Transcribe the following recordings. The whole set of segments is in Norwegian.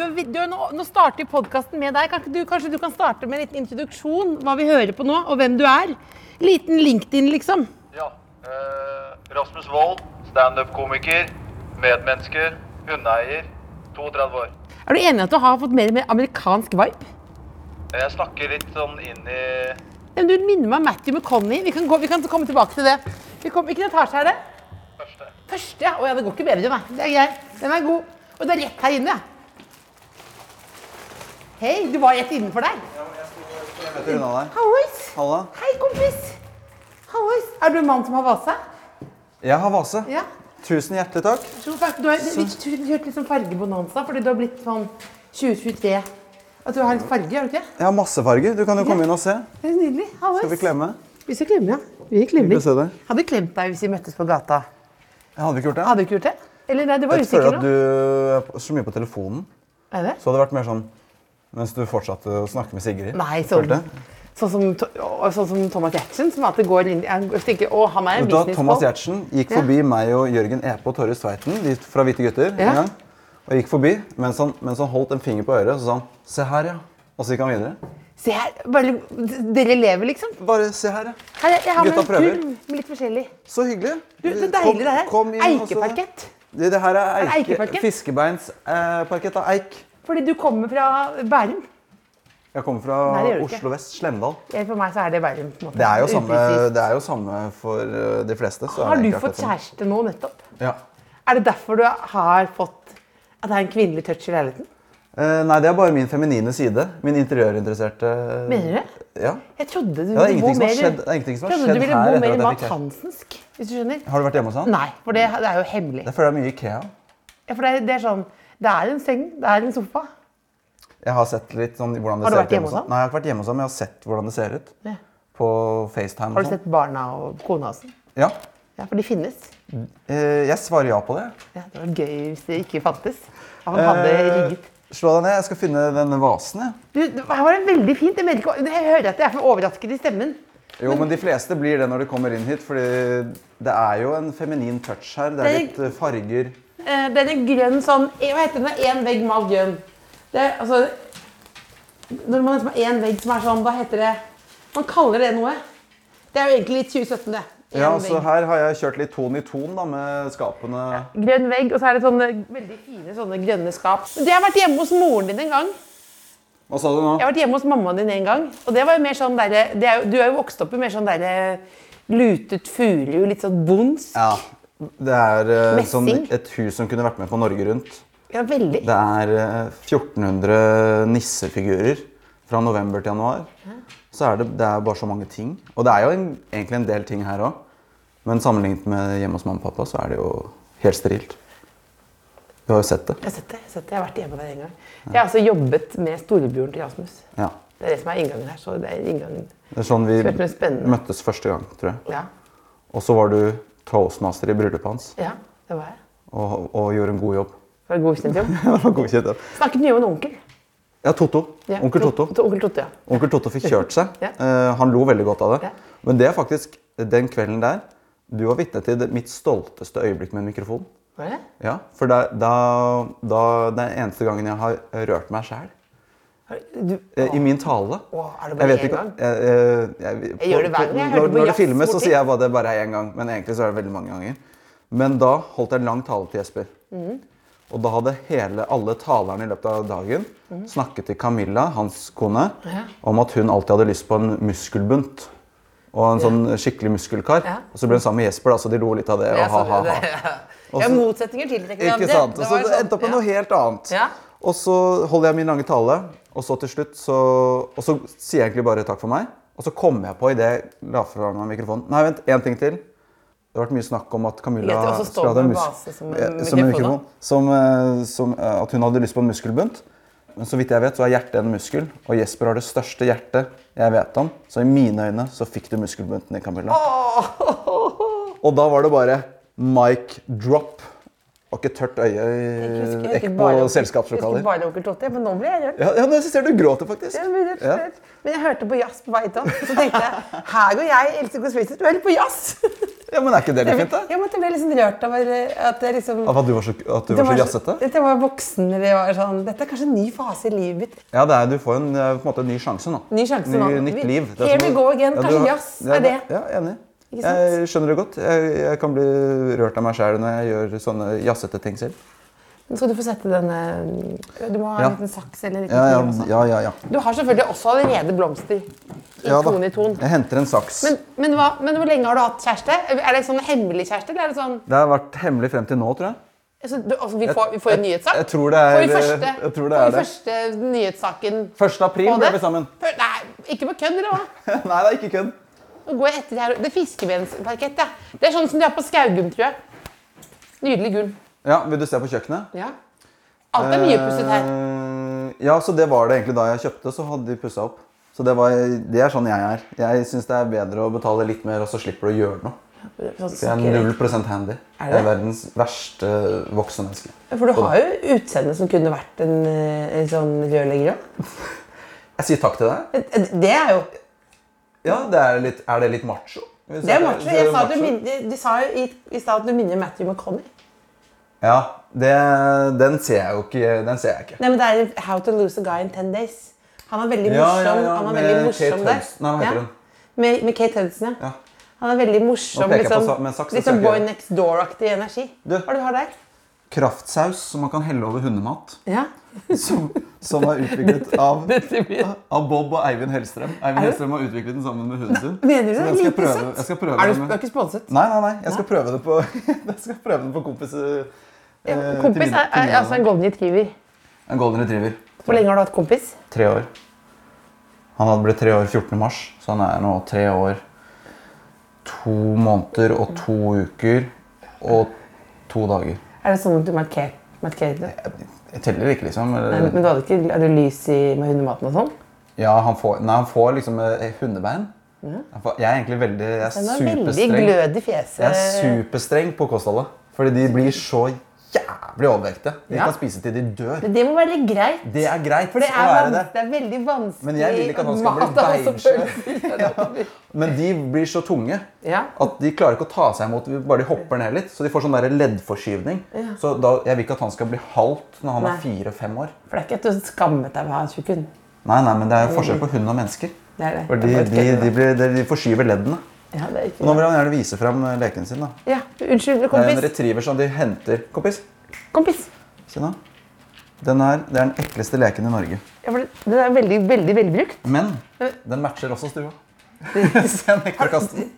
Du, du, nå, nå starter podkasten med deg. Kanskje du, kanskje du kan starte med en liten introduksjon? Hva vi hører på nå, og hvem du er? Liten LinkedIn, liksom. Ja. Eh, Rasmus Wold, standup-komiker, medmennesker, hundeeier, 32 år. Er du enig i at du har fått mer og mer amerikansk vibe? Jeg snakker litt sånn inn i Men Du minner meg om Matthew McConney. Vi kan, gå, vi kan komme tilbake til det. Vi kom, hvilken etasje er det? første. Første, ja. Å ja, det går ikke bedre, nei. Det er greit. Den er god. Og det er rett her inne, ja. Hei, du var rett innenfor der. Hallois. Halla. Hei, kompis. Hallois. Er du en mann som har vase? Jeg har vase. Ja. Tusen hjertelig takk. Du har du har litt sånn fargebonanza, fordi du har blitt sånn 2023. At du har litt farge, har du ikke? Jeg har masse farger. Du kan jo komme inn og se. Det er nydelig. Hallois. Skal vi klemme? Vi skal klemme, ja. Vi klemmer. Hadde du? Klemt deg hvis vi møttes på gata. Jeg hadde ikke gjort det. Hadde du ikke gjort det? Eller nei, du var Jeg usikker føler at du er så mye på telefonen. Er det? Så hadde det vært mer sånn mens du fortsatte å snakke med Sigrid. Nei, sånn, sånn, som, sånn som Thomas Giertsen, som alltid går inn Jeg tenker, å, han er en Vet Thomas. Giertsen gikk Ja. forbi meg og Jørgen Epe og Torje Sveiten fra Hvite gutter. Ja. en gang. Og gikk forbi mens han, mens han holdt en finger på øret så sa han 'se her, ja'. Og så gikk han videre. Se her, bare, dere lever, liksom. Bare se her, ja. Her, jeg har Gutta prøver. med litt forskjellig. Så hyggelig. Du, så deilig det her. Eikeparkett. Det, det her er Er eike, eikeparkett? fiskebeinsparkett av eik. Fordi du kommer fra Bærum. Jeg kommer fra Nei, det. Oslo vest, Slemdal. For meg så er det Bærum. på en måte. Det er jo samme, det er jo samme for uh, de fleste. så Har du fått kjæreste nå nettopp? Ja. Er det derfor du har fått at det er en kvinnelig touch i leiligheten? Uh, nei, det er bare min feminine side. Min interiørinteresserte Mener du? Ja. Jeg trodde du Ja, ville bo mer skjedd- det er ingenting som har skjedd her etter at jeg fikk Math-Hansensk, hvis du skjønner? Har du vært hjemme hos han? Nei, for det, det er jo hemmelig. Jeg føler det er mye Ikea. Ja, for det, er- det er sånn Det er en seng, det er en sofa. Jeg har sett litt sånn hvordan det Har du ser vært ut hjemme hos ham? Nei, jeg har ikke vært hjemme hos ham, men jeg har sett hvordan det ser ut. Ja. På FaceTime Har du sånn. sett barna og kona hans? sånn? Ja. Ja, for de finnes. Eh, jeg svarer ja på det. Ja, det var gøy hvis det ikke fantes. Han hadde Eh, rigget. Slå deg ned, jeg skal finne denne vasen. jeg. Du, det var det veldig fint. Jeg, mener ikke, jeg hører at jeg er for overrasket i stemmen. Jo, men de fleste blir det når de kommer inn hit, fordi det er jo en feminin touch her. Det er er- litt eh, farger. Eh, det er en grønn sånn Hva heter den? Én vegg malt grønn. Det er altså Når man liksom har én vegg som er sånn, da heter det Man kaller det noe. Det er jo egentlig litt 2017, det. En Ja, så vegg. her har jeg kjørt litt ton i ton da, med skapene. Grønn vegg, og så er det sånne veldig fine sånne grønne skap. Det har vært hjemme hos moren din en gang. Hva sa du nå? Jeg har vært hjemme hos mammaen din en gang. Og det var jo mer sånn der, det er jo- Du er jo vokst opp i mer sånn derre lutet furu, litt sånn bonds. Ja, det er uh, sånn et hus som kunne vært med på Norge Rundt. Ja, veldig. Det er uh, 1400 nissefigurer fra november til januar. Så er det, det er bare så mange ting. Og det er jo en, egentlig en del ting her òg. Men sammenlignet med hjemme hos mamma og pappa, så er det jo helt sterilt. Du har jo sett det. Jeg har sett det. Jeg, har sett det. jeg har vært hjemme hver en gang. Jeg har altså jobbet med storebroren til Rasmus. Ja. Det er det som er inngangen her. så det er inngangen. Det er sånn vi møttes første gang, tror jeg. Ja, Og så var du toastmaster i bryllupet hans ja det var jeg. og, og gjorde en god jobb. Det var en godkjent jobb. Det var godkjent, jobb. Snakket mye om en onkel. Ja, Totto. Ja, Onkel Totto. Onkel Totto, ja. Onkel Totto fikk kjørt seg. Ja. Eh, han lo veldig godt av det. Ja. Men det er faktisk den kvelden der du var vitne til mitt stolteste øyeblikk med en mikrofon. Var det? Ja, For da det er den eneste gangen jeg har rørt meg sjæl. Du, I min tale. Å, er det bare én gang? Jeg, jeg, jeg, Jeg gjør det hver gang. Jeg når, når det filmes, så sier jeg bare det bare er én gang. Men egentlig så er det veldig mange ganger. Men da holdt jeg en lang tale til Jesper. Mm. Og da hadde hele, alle talerne i løpet av dagen snakket til Camilla, hans kone. Ja. om at hun alltid hadde lyst på en muskelbunt. Og en sånn skikkelig muskelkar. Ja. Og så ble hun sammen med Jesper, da, så de lo litt av det. Og ha, ha, ha. Ja, motsetninger tiltrekker Ikke hverandre. sant? Og Det så det sånn, endte opp med noe helt annet. Ja. Og så holder jeg min lange tale, og så til slutt så, og så sier jeg egentlig bare takk for meg. Og så kom jeg på idet jeg la fra meg mikrofonen Nei, vent, én ting til. Det har vært mye snakk om at Camilla skulle ha det en som eh, som mikrofon, mikrofon. Som, eh, som, eh, at hun hadde lyst på en muskelbunt. Men så vidt jeg vet, så er hjertet en muskel, og Jesper har det største hjertet jeg vet om. Så i mine øyne så fikk du muskelbunten i Camilla. Og da var det bare mic drop. Og ikke tørt øye i ekk på selskapslokaler. Jeg husker bare onkel Totti, men nå ble jeg rørt. Ja, ja, jeg ser du gråter faktisk. Jeg rørt, Ja. Men jeg hørte på jazz på vei hit opp, så tenkte jeg her går jeg, Else Kåss Friseth, på jazz. Ja, men er ikke det litt fint, da? Ja, men jeg ble liksom rørt over at jeg liksom Av at du var så, at du var så jazzete? At jeg var voksen. Eller var sånn, dette er kanskje en ny fase i livet mitt. Ja, det er, du får en, på en måte en ny sjanse nå. Ny sjanse nå. Ny, nytt liv. Det er Here we go again. Kanskje jazz ja, er det. Ja, enig. Jeg skjønner det godt. Jeg, jeg kan bli rørt av meg sjæl når jeg gjør sånne jazzete ting selv. Nå skal du få sette denne Du må ha en liten saks eller en liten Ja, ja, ja. ja, ja. Du har selvfølgelig også allerede blomster. I ja ton i ton. Jeg henter en saks. Men, men, hva, men hvor lenge har du hatt kjæreste? Er det sånn hemmelig kjæreste? Eller er det sånn Det har vært hemmelig frem til nå, tror jeg. altså, du, altså, vi, får, vi får en nyhetssak? Jeg tror det er, Får vi første, jeg tror det får er vi det. første nyhetssaken 1. april ble vi sammen. Nei, ikke på kødd, eller hva? Nei, det er ikke kødd. Nå går jeg etter det her. Det er fiskebensparkett, ja. Det er sånn som de har på Skaugum, tror jeg. Nydelig gull. Ja, Vil du se på kjøkkenet? Ja. Alt er mye pusset her. Eh, Ja, så det var det egentlig da jeg kjøpte, så hadde de pussa opp. Så det, var, det er sånn jeg er. Jeg syns det er bedre å betale litt mer, og så slipper du å gjøre noe. Sånn jeg er null prosent handy. Er det? Jeg er verdens verste voksne menneske. For du har jo utseende som kunne vært en, eh, en sånn rørlegger òg. Jeg sier takk til deg. Det er jo Ja, det er, litt, er det litt macho? Det er macho. det sa du, macho? minner, du sa jo i, i stad at du minner Matthew McConney. Ja, det, den ser jeg jo ikke. Den ser jeg ikke. Nei, men det er How to lose a guy in ten days. Han er veldig morsom. ja, ja, han er veldig morsom der. Nei, hva heter Ja. hun? Med, med Kate Hudson, ja. Ja. Han er veldig morsom. Liksom, litt skal sånn Boy Next Door-aktig energi. Du. Hva du har der? Kraftsaus som man kan helle over hundemat. Ja. Som, som er utviklet av, av Bob og Eivind Hellstrøm. Eivind Hellstrøm har utviklet den sammen med hunden sin. Mener du det? Like prøve, søtt? jeg prøve Er du, med, ikke sponset? Nei, nei, nei. Jeg skal prøve det på, jeg prøve den på kompis. eh, Kompis min- er, er altså en golden retriever. En golden retriever. Hvor lenge har du hatt kompis? Tre år. Han hadde blitt tre år 14. mars, så han er nå tre år, to måneder og to uker og to dager. Er det sånn at du markerer, markerer det? Jeg teller ikke, liksom. Nei, men du hadde ikke, er det lys i, med hundematen og sånn? ja, han får, nei, han får liksom eh, hundebein. Han får, jeg er egentlig veldig jeg er er veldig glød i fjeset. Jeg er superstreng på kostholdet. Fordi de blir så jævlig overvektige. De Ja. kan spise til de dør. Men det må være greit. Det er greit For det er, være det. det er veldig vanskelig Men jeg vil ikke at han skal bli mat har beinskjør. følelser. Men de blir så tunge Ja. at de klarer ikke å ta seg imot bare de hopper ned litt. Så de får sånn der leddforskyvning. Så da, jeg vil ikke at han skal bli halvt når han Nei. er fire-fem år. For det er ikke at du skammet deg ved å ha en tjukk hund. Nei, nei, men det er forskjell på hund og mennesker. Det det. Fordi de, de, de, blir, de forskyver leddene. Ja, Og nå vil han gjerne vise frem eh, leken sin. da. Ja, unnskyld, Det er en retriever som de henter. Kompis, Kompis. se nå. Den er, det er den ekleste leken i Norge. Ja, for det, det er veldig, veldig velbrukt. Men den matcher også stua. Se jeg nekter å kaste den.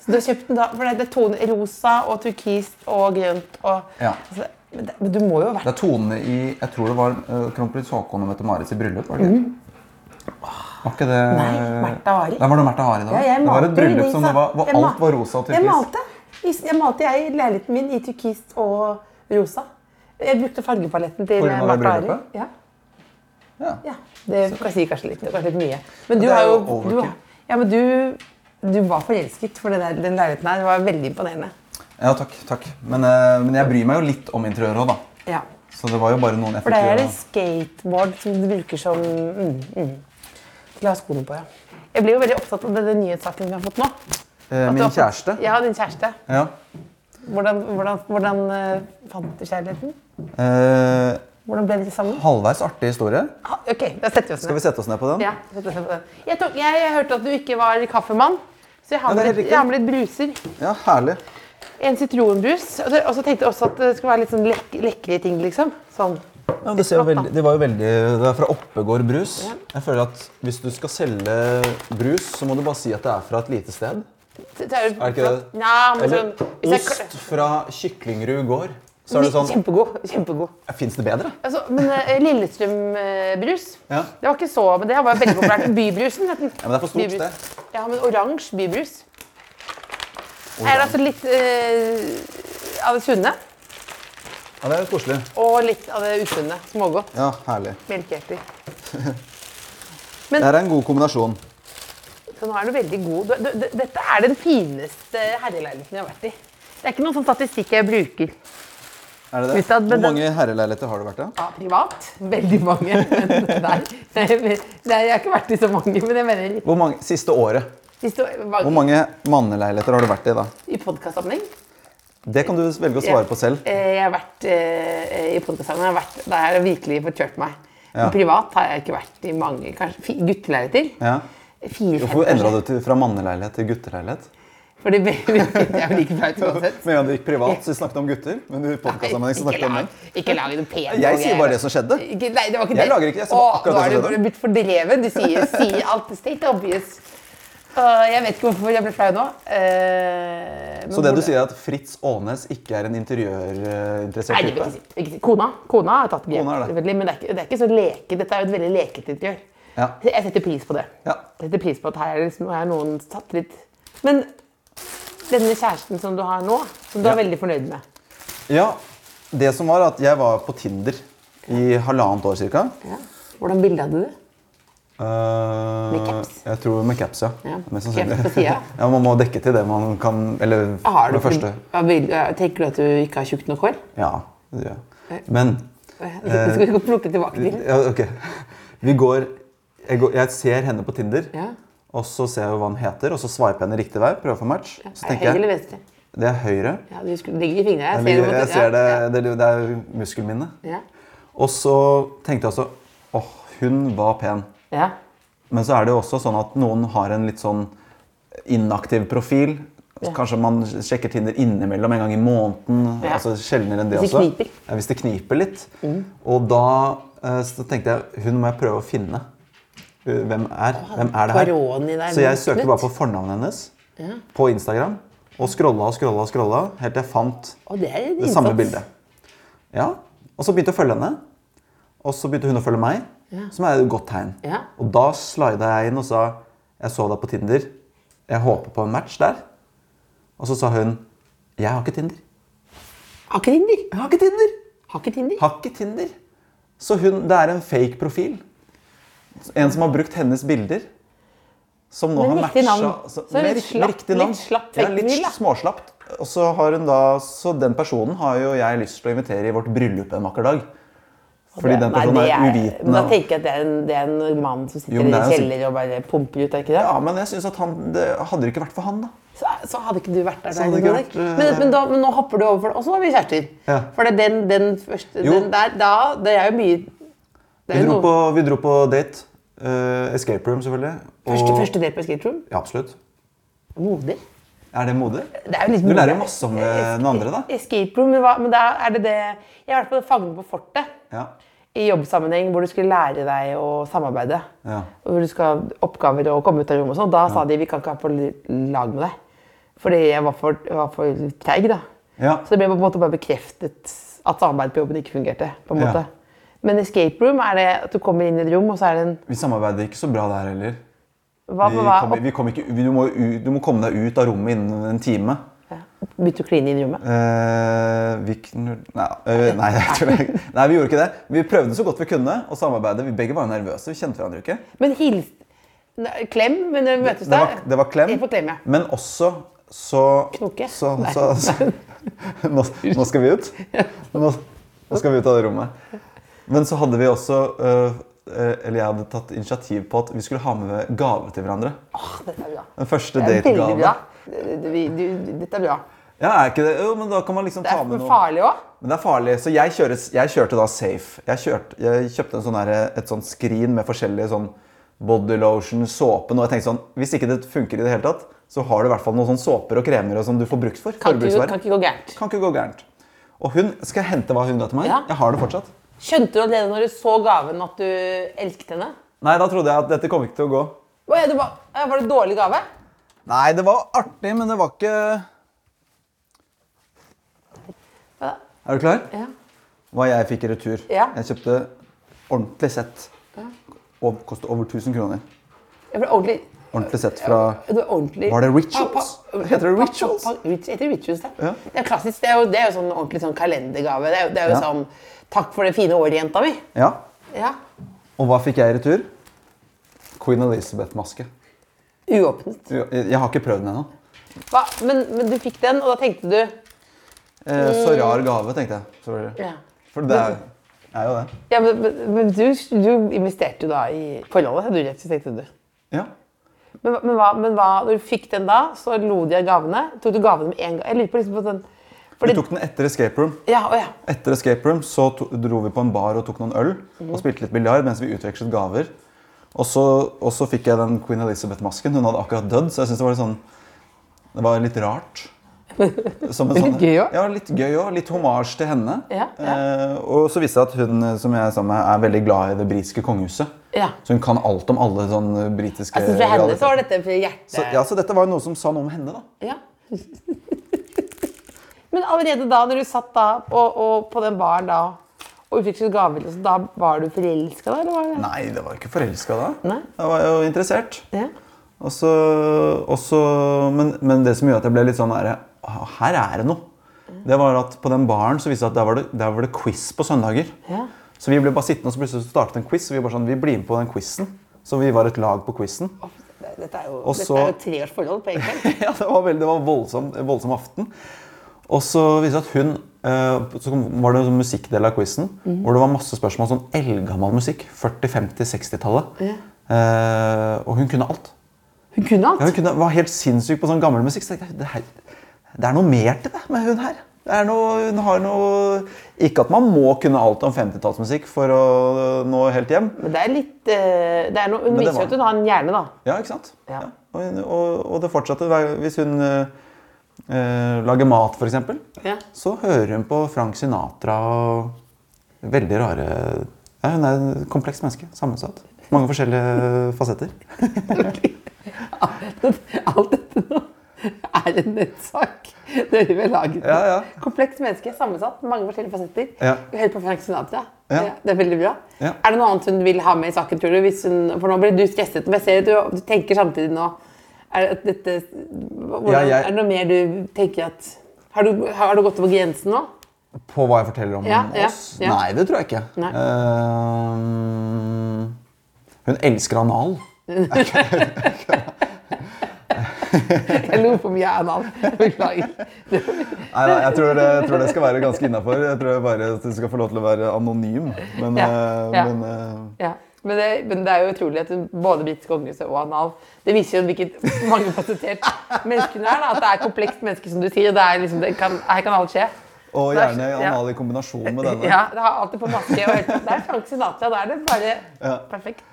Så du har kjøpt den da, for det er tone rosa og turkist og grønt og Ja. altså, men, det, men du må jo ha Det er tonene i Jeg tror det var uh, kronprins Haakon og Mette-Marits i bryllup. Var det ikke? Var ikke det. Nei, Märtha Hari. Da var det Märtha Hari da. Ja, jeg det var et bryllup som det var, hvor Jeg alt var rosa og turkis. Jeg malte. Jeg malte jeg i leiligheten min i turkist og rosa. Jeg brukte fargepaletten til Martha Märtha Hari. Ja. Ja. ja. Det kan si kanskje litt, det kanskje litt mye. Men du har jo jo du, overkill. ja, men du, du var forelsket, for den, der, den leiligheten her var veldig imponerende. ja, takk. takk. Men, eh, men jeg bryr meg jo litt om interiøret òg, da. Ja. Så det var jo bare noen effektive For det er det skateboard som du bruker som mm, mm. Å ha skoene på, ja. Jeg blir jo veldig opptatt av denne nyhetssaken vi har fått nå. Eh, Min fått- kjæreste. Ja, din kjæreste. Ja. Hvordan, hvordan, hvordan eh, fant du kjærligheten? Eh, Hvordan ble dere sammen? halvveis artig historie. Ha, ok, da setter vi oss Skal vi sette oss ned på den? Ja, sette oss ned på den. Jeg, tok, jeg, jeg hørte at du ikke var kaffemann, så jeg har Ja, med litt, jeg har med litt bruser. Ja, herlig. En sitronbrus. Og så- og så tenkte jeg også at det skulle være litt sånn lek, lekre ting, liksom. Sånn. Ja, det, ser jo veldig, det var jo veldig Det er fra Oppegård brus. Jeg føler at Hvis du skal selge brus, så må du bare si at det er fra et lite sted. Det, er, Er det ikke det? Men Eller sånn, ost fra Kyklingrud gård. Så er det sånn Kjempegod. kjempegod. Fins det bedre? Altså, men uh, Lillestrøm-brus Ja. Det var ikke så, men det var veldig populært. Bybrusen. Ja, men det er for stort Bybrus. sted. Ja, men oransje bybrus. Er det altså litt uh, av det sunne? Ja, det er koselig. Og litt av det usunne. Smågodt. Ja, herlig. Melkeerter. Det er en god kombinasjon. Så nå er du veldig god. Du, du, dette er den fineste herreleiligheten jeg har vært i. Det er ikke noen sånn statistikk jeg bruker. Er det det? Hvor mange herreleiligheter har du vært i? Ja, privat. Veldig mange. Men nei, nei, nei, jeg har ikke vært i så mange, men jeg mener litt. Hvor mange, Siste året. Siste år- Hvor mange manneleiligheter har du vært i da? I podkastsammenheng? Det kan du velge å svare på selv. Eh, Jeg har vært eh, i har Da har jeg virkelig fått kjørt meg. Ja. Privat har jeg ikke vært i mange kanskje gutteleiligheter. Ja. Hvorfor endra du til, fra manneleilighet til gutteleilighet? Fordi det er jo like flaut uansett. Med en gang du gikk privat, så snakket du om gutter. Men i så snakket om menn. Ikke lag noe pent. Jeg sier bare det som skjedde. Ikke, nei, det var ikke Jeg det. lager ikke- jeg sier akkurat det Nå er du blitt fordreven. Du sier, sier alt state obvious. Jeg vet ikke hvorfor jeg ble flau nå. Eh, Så det du sier er at Fritz Aanes ikke er en interiørinteressert Nei, det vil type? ikke. Ikke. Kona, kona har tatt grep. Det. Men det er, ikke, det er ikke så leket. Dette er jo et veldig leket interiør. Ja. Jeg setter pris på det. Ja. Jeg setter pris på at her er liksom, her er noen satt litt Men denne kjæresten som du har nå, som du Ja. er veldig fornøyd med ja. Det som var at jeg var på Tinder i halvannet år cirka. ja. Hvordan bilde hadde du? Uh, Med caps? Jeg tror med caps, ja. Ja, Mest sannsynlig. ja, man må dekke til det man kan Eller for det første. Tenker du at du ikke har tjukt nok hår? Ja, det gjør jeg. Men Det skal vi plukke tilbake til. ja, ok. Vi går jeg, går jeg ser henne på Tinder, Ja. og så ser jeg hva han heter, og så sveiper jeg henne riktig vei. Prøver å få match. Så Er det tenker jeg det er høyre. Ja, du ligger i fingrene. Jeg, ser det, det, det er muskelminnet. ja. Og så tenkte jeg altså åh, hun var pen. Ja. Men så er det jo også sånn at noen har en litt sånn inaktiv profil. Ja. Kanskje man sjekker Tinder innimellom en gang i måneden. Ja. altså Sjeldnere enn det Hvis det også. kniper. Mm. Ja, hvis det kniper litt. Og da eh, så tenkte jeg hun må jeg prøve å finne. Uh, Hvem er, hvem er det her? Så jeg søkte bare på fornavnet hennes på Instagram. Og scrolla og scrolla og scrolla helt til jeg fant det det samme bildet. Ja, Og så begynte jeg å følge henne. Og så begynte hun å følge meg, som er et godt tegn. Ja. Og da slida jeg inn og sa jeg så deg på Tinder. Jeg håper på en match der. Og så sa hun jeg har ikke Tinder. Har ikke Tinder. Jeg har ikke Tinder! Har ikke Tinder. Har ikke Tinder. Så hun, det er en fake profil. En som har brukt hennes bilder. Som nå Men har matcha så- Så med litt slapp- riktig navn. litt slapp ja, litt småslapt. Og så har hun da Så den personen har jo jeg lyst til å invitere i vårt bryllup en vakker dag. Fordi den personen Nei, er Men uvitende. da tenker jeg at det er en, det er en mann som sitter Jo, i en er kjeller og bare pumper ut, er ikke det? Ja, men jeg synes at han det Hadde det ikke vært for han, da. Så, så hadde ikke du vært der. Der, ikke vært, eh, men, men, da, men nå hopper du over for det. Og så har vi kjærester. Ja. For det er den, den første den der, da, Det er jo mye det er Vi dro noe, på, vi dro på date. Uh, escape room, selvfølgelig. Og, første, første date på escape room. Ja, absolutt. Modig. Er det modig? Er Du lærer jo masse om eh, den andre, da. Escape room, men, hva, men da er det det Jeg har vært på Fangene på fortet. Ja. I jobbsammenheng hvor du skulle lære deg å samarbeide. Ja. Hvor du skal ha oppgaver og komme ut av rommet og sånn. Da sa de vi kan ikke ha på lag med deg. Fordi jeg var for, var for treig, da. Ja. Så det ble på en måte bare bekreftet at samarbeid på jobben ikke fungerte. på en måte. Men escape room er det at du kommer inn i et rom, og så er det en Vi samarbeider ikke så bra der heller. Hva, Vi hva, kommer, vi kom ikke, du, må, du må komme deg ut av rommet innen en time. Begynte å kline inn i rommet. Eh, vi knull... Nei, øh, nei, jeg tror jeg, nei, vi gjorde ikke det. Vi prøvde så godt vi kunne å samarbeide. Vi begge var nervøse. Vi kjente hverandre ikke. Men hils... Klem, men vi møtes Det var, der det var klem. Klem, ja. Men også så Knoke? Så, så, så, nå, nå skal vi ut. Nå, nå skal vi ut av det rommet. Men så hadde vi også øh, Eller jeg hadde tatt initiativ på at vi skulle ha med gave til hverandre. Åh. Den første dategave. Vi- du- Dette er bra. Ja, er ikke det? Jo, men da kan man liksom ta med noe. Det er farlig òg. Men det er farlig, så jeg, kjøres, jeg kjørte da safe. Jeg, kjørte, jeg kjøpte en sånn her, et sånt skrin med forskjellige sånn body lotion, såpe. Og jeg tenkte sånn, Hvis ikke det funker i det hele tatt, så har du i hvert fall noen sånn såper og kremer og sånn du får brukt for. Kan, ikke- kan ikke gå gærent. Kan ikke gå gærent. Og hun, Skal jeg hente hva hun ga til meg? Ja. Jeg har det fortsatt. Skjønte du allerede når du så gaven at du elsket henne? Nei, da trodde jeg at dette kom ikke til å gå. Det var det dårlig gave? Nei, det var artig, men det var ikke Ja. Er du klar? Ja. Hva jeg fikk i retur. Ja. Jeg kjøpte ordentlig sett. Og kostet over 1000 kroner. Jeg ble ordentlig Ordentlig sett fra Du er ordentlig Var det Rituals? Heter det rituals? Heter det rituals, det? Ja. Det er klassisk. Det er jo, det er jo sånn ordentlig sånn kalendergave. Det er, det er jo Ja. sånn Takk for det fine året, jenta mi. Ja. Ja. Og hva fikk jeg i retur? Queen Elizabeth-maske. Uåpnet. Jeg, har ikke prøvd den ennå. Men, men du fikk den, og da tenkte du Eh, så rar gave, tenkte jeg. Ja. For det er, er jo det. Ja, men, men, du, du investerte jo da i forholdet, du rett, tenkte du. Ja. Men, men, hva, men hva, når du fikk den da, så lo de av gavene. Tok du gavene med en gang? Jeg lurer på liksom på den Vi tok den etter Escape Room. ja, å ja. Etter Escape Room så to dro vi på en bar og tok noen øl og spilte litt biljard mens vi utvekslet gaver. Og så, og så fikk jeg den Queen Elizabeth-masken. Hun hadde akkurat dødd, så jeg syns det var litt sånn Det var litt rart. Som en Litt gøy også? Ja, litt gøy òg. Litt homasj til henne. Ja, ja. Eh, og så viste det at hun eh, som jeg er sammen med, er veldig glad i det britiske kongehuset. Ja. Så hun kan alt om alle sånne britiske Altså, for henne så var dette hjertet. så, ja, så dette var noe som sa noe om henne, da. Ja. Men allerede da, når du satt da og, og på den baren da, og utvekslet gaver, liksom, da var du forelska da? Eller var det? Nei, det var ikke forelska da. Nei. Jeg var jo interessert. Ja. Og så, og så, men, men det som gjorde at jeg ble litt sånn «Ah, Her er det noe. Det var at På den baren så viste det at der var det, der var det quiz på søndager. Ja. Så vi ble bare sittende og så plutselig startet en quiz. Og vi bare sånn, vi blir med på den quizen. Så vi var et lag på quizen. Dette er jo, dette er jo treårsforhold på en kveld. ja, det var, veldig, det var voldsom, voldsom aften. Og så viser det at hun eh, Så var det en sånn musikkdel av quizen hvor det var masse spørsmål sånn eldgammel musikk. 40-, 50-, 60-tallet. Eh, og hun kunne alt. Hun kunne Ja, alt. hun kunne, var helt sinnssyk på sånn gammel musikk. Så jeg, det, her, det er noe mer til det med hun her. Det er noe, hun har noe Ikke at man må kunne alt om 50-tallsmusikk for å nå helt hjem. Men det er litt eh, det er noe, Hun viser jo at hun har en hjerne, da. Ja, ikke sant? Ja. Og, og, og det fortsatte. Hvis hun eh, lager mat, f.eks., Ja. så hører hun på Frank Sinatra og veldig rare ja, Hun er et komplekst menneske. Sammensatt. Mange forskjellige fasetter. Alt dette nå er en nettsak dere vil lage. Ja, ja. Komplekst menneske, sammensatt, mange forskjellige fasetter. Ja. Hører på Frank Sinatra. Ja. Det er veldig bra. Ja. Er det noe annet hun vil ha med i saken, tror du? Hvis hun, for nå blir du stresset. Men jeg ser at du, du tenker samtidig nå er det, dette, hvordan, Ja, jeg- er det noe mer du tenker at Har du, har du gått over grensen nå? På hva jeg forteller om Ja, oss? ja. Nei, det tror jeg ikke. Ehm, hun elsker anal. Jeg lo for mye anal. Beklager. Nei, nei jeg, tror det, jeg tror det skal være ganske innafor. Jeg tror bare at du skal få lov til å være anonym. Men, Ja, eh, men eh, Ja. Men det, men det er jo utrolig at både britisk kongehus og anal Det viser jo hvilket mangefasettert menneske er. Da. At det er komplekst menneske, som du sier. Det er liksom, det kan, her kan alt skje. og er- gjerne ja. anal i kombinasjon med denne. Ja, det har alltid på maske. Og det er Frank Sinatra. Da er det bare Ja. perfekt.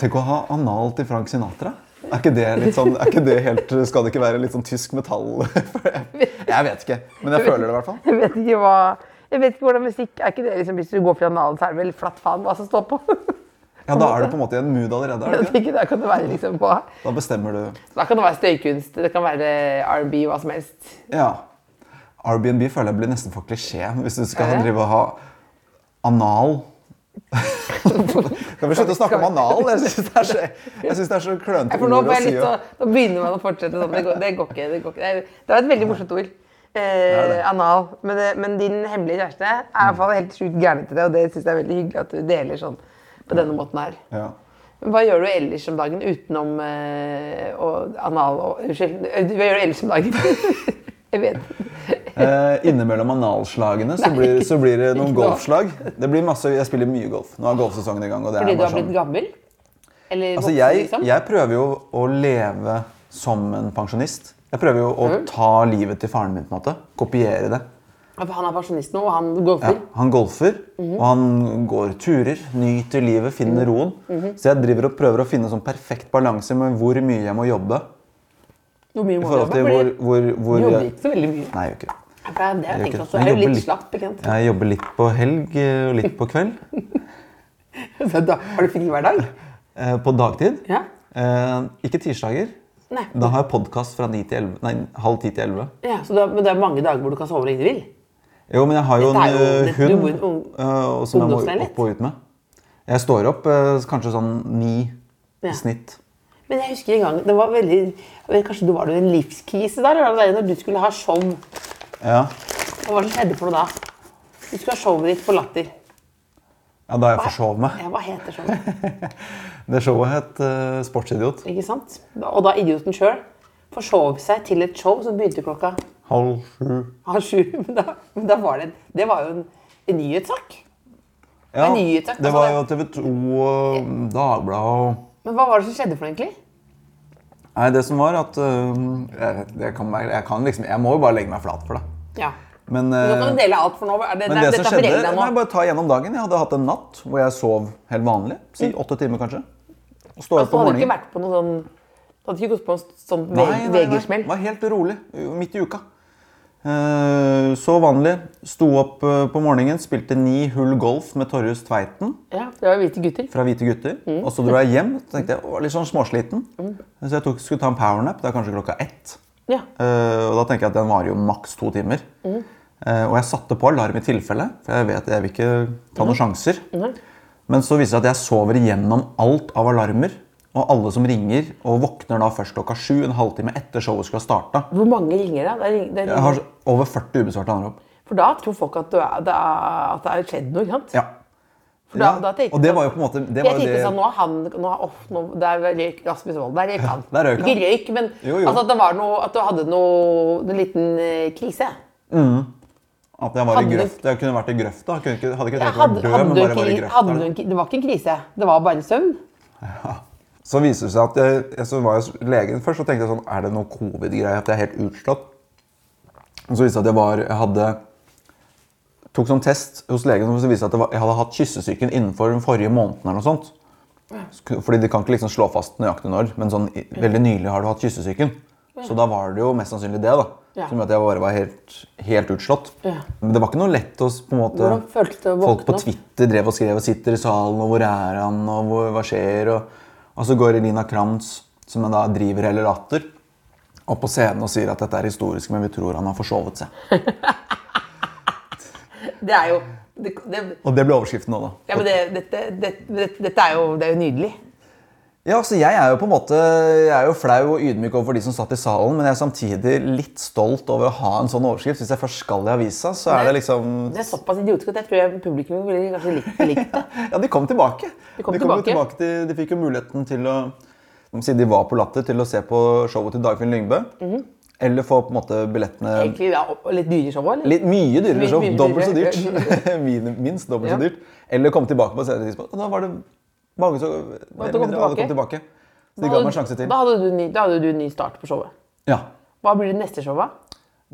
Tenk å ha anal til Frank Sinatra. Er ikke det litt sånn, er ikke det helt, Skal det ikke være litt sånn tysk metall? Jeg vet ikke, men jeg føler det i hvert fall. Jeg vet ikke hva jeg vet ikke hvordan musikk Er ikke det liksom, Hvis du går fra analen, så er det vel flatt faen hva som står på? Ja, Da er du på en måte i en mood allerede. er det ikke? Da kan det være liksom på Da bestemmer du Da kan det være støykunst, det kan være R&B, hva som helst. Ja. Airbnb føler jeg blir nesten for klisjé hvis du skal drive og ha anal. Kan vi slutte å snakke om anal? Jeg syns det er så, jeg synes det er så klønete ord å si. lyst til nå begynner man å fortsette sånn. Det går, det går ikke. Det, går ikke. Det, det var et veldig morsomt ord. Eh, anal. Men, men din hemmelige kjæreste er i hvert fall helt sjukt gæren til det, og det syns jeg er veldig hyggelig at du deler sånn på denne måten her. Ja. Hva gjør du ellers om dagen utenom eh, og anal og Unnskyld. Hva gjør du ellers om dagen? jeg vet. Eh, innimellom analslagene så blir, så blir det noen golfslag. Det blir masse, jeg spiller mye golf. Nå er golfsesongen i gang. Fordi du har blitt gammel? Eller Altså, voksen, jeg, liksom? jeg prøver jo å leve som en pensjonist. Jeg prøver jo å Mm. ta livet til faren min. på en måte. Kopiere det. Ja, Han er pensjonist nå, og han Ja, golfer? han golfer, Mhm. og han går turer, nyter livet, finner roen. Mhm. Så jeg driver og prøver å finne sånn perfekt balanse med hvor mye jeg må jobbe. Hvor mye må du jobbe? hvor, hvor, hvor Du jobber ikke så veldig mye. Nei, jeg gjør ikke det. Det er det jeg Jeg tenker ikke Jeg er jo litt slapp. ikke sant? Jeg jobber litt på helg eh, og litt på kveld. Da, har du fri hver dag? Eh, På dagtid. Ja. Eh, ikke tirsdager. Nei. Da har jeg podkast fra 9 til 11, nei, halv ti til 11. ja så men det er mange dager hvor du kan sove når du vil? Jo, men jeg har jo en du hund ung- eh, som jeg må opp og ut med. Jeg står opp uh, kanskje sånn ni Ja. i snitt. Men jeg husker en gang det var veldig, Kanskje du var i en livskrise der? Eller det når du skulle ha show? Ja. Hva var det som skjedde for noe da? Du skulle ha showet ditt på Latter. ja, da jeg forsov meg. Ja, hva heter showet? Det showet het uh, Sportsidiot. Ikke sant? Og da idioten sjøl forsov seg til et show som begynte klokka Halv sju. halv sju. Men da, men da var det Det var jo en, en nyhetssak. Ja, Det er nyhetssak, det altså, var jo TV 2 og Dagbladet og Men hva var det som skjedde for noe, egentlig? Nei, det som var at øh, jeg, jeg, kan, jeg kan liksom Jeg må jo bare legge meg flat for det. Ja. Men, Nå kan øh, du dele alt, for nå er det, men det, det som skjedde foreldrene Må jeg bare ta gjennom dagen. Jeg hadde hatt en natt hvor jeg sov helt vanlig. Si åtte timer, kanskje. Og står Altså, opp du om hadde ikke vært på noe sånn Du hadde ikke gått på en sånn Nei, nei, nei. VG-smell? Var helt rolig. Midt i uka. Eh, Så vanlig. Sto opp eh, på morgenen, spilte ni hull golf med Torjus Tveiten. Ja, det var hvite gutter. fra Hvite gutter. Mm. Og så dro jeg hjem. Tenkte jeg, var litt sånn småsliten. Så jeg tok, skulle ta en powernap. Det er kanskje klokka ett. Ja. Uh, og da tenker jeg at den varer jo maks to timer. Mm. Uh, og jeg satte på alarm i tilfelle, for jeg vet jeg vil ikke ta Mm. noen sjanser. Men så viser det seg at jeg sover igjennom alt av alarmer. Og alle som ringer, og våkner da først klokka sju, en halvtime etter showet skulle ha starta. Hvor mange ringer da? det, er, det er, Jeg har over 40 ubesvarte anrop. For da tror folk at, du er, det er, at det er skjedd noe, ikke sant? Ja. For da, Ja, da tenkte og det var jo på en måte det Jeg tenkte sånn, nå han, nå off, nå, Der røyk Rasmus Wold. Der røyk han. der røyk han. Ikke røyk, men Jo, jo. Altså at det var noe, at du hadde noe, en liten eh, krise. At jeg var i grøft. du-. Jeg kunne vært i grøfta. Hadde ikke tenkt å være død, men bare var i grøfta. hadde det var ikke en krise. Det var bare søvn. Så viser det seg at jeg, så var hos legen først og tenkte jeg sånn, er det noe covid-greie, at jeg er helt utslått? Og så viste det seg at jeg var, jeg hadde, tok sånn test hos legen, og så viste det seg at jeg hadde hatt kyssesyken innenfor den forrige måneden eller noe sånt. Fordi de kan ikke liksom slå fast nøyaktig når, men sånn, veldig nylig har du hatt kyssesyken. Så da var det jo mest sannsynlig det da, Ja. som gjorde at jeg bare var helt, helt utslått. Ja. Men det var ikke noe lett å på en måte... Folk på? Twitter drev og skrev og sitter i salen, og hvor er han, og hvor, hva skjer? Og, og så går Elina Kranz, som da driver hele Latter, opp på scenen og sier at dette er historisk, men vi tror han har forsovet seg. Det er jo det, det, Og det ble overskriften nå, da. ja, men det, dette, det, det, dette er jo, det er jo nydelig. Ja, så Jeg er jo på en måte, jeg er jo flau og ydmyk overfor de som satt i salen, men jeg er samtidig litt stolt over å ha en sånn overskrift. Hvis jeg først skal i avisa, så er det liksom Det er såpass idiotisk at jeg tror jeg publikum ville kanskje likt, likt det. Ja, de kom tilbake. De kom jo tilbake. tilbake til, de fikk jo muligheten til å Siden de var på Latter, til å se på showet til Dagfinn Lyngbø. Mhm. Eller få på en måte billettene Egentlig ja, litt dyrere show, eller? Litt mye dyrere show. Dobbelt så dyrt. Minst dobbelt Ja. så dyrt. Eller komme tilbake på et senere tidspunkt. Og da var det mange som alle kom tilbake. Så de ga meg en sjanse til. Da hadde du ny, da hadde du ny start på showet. Ja. Hva blir det neste showet?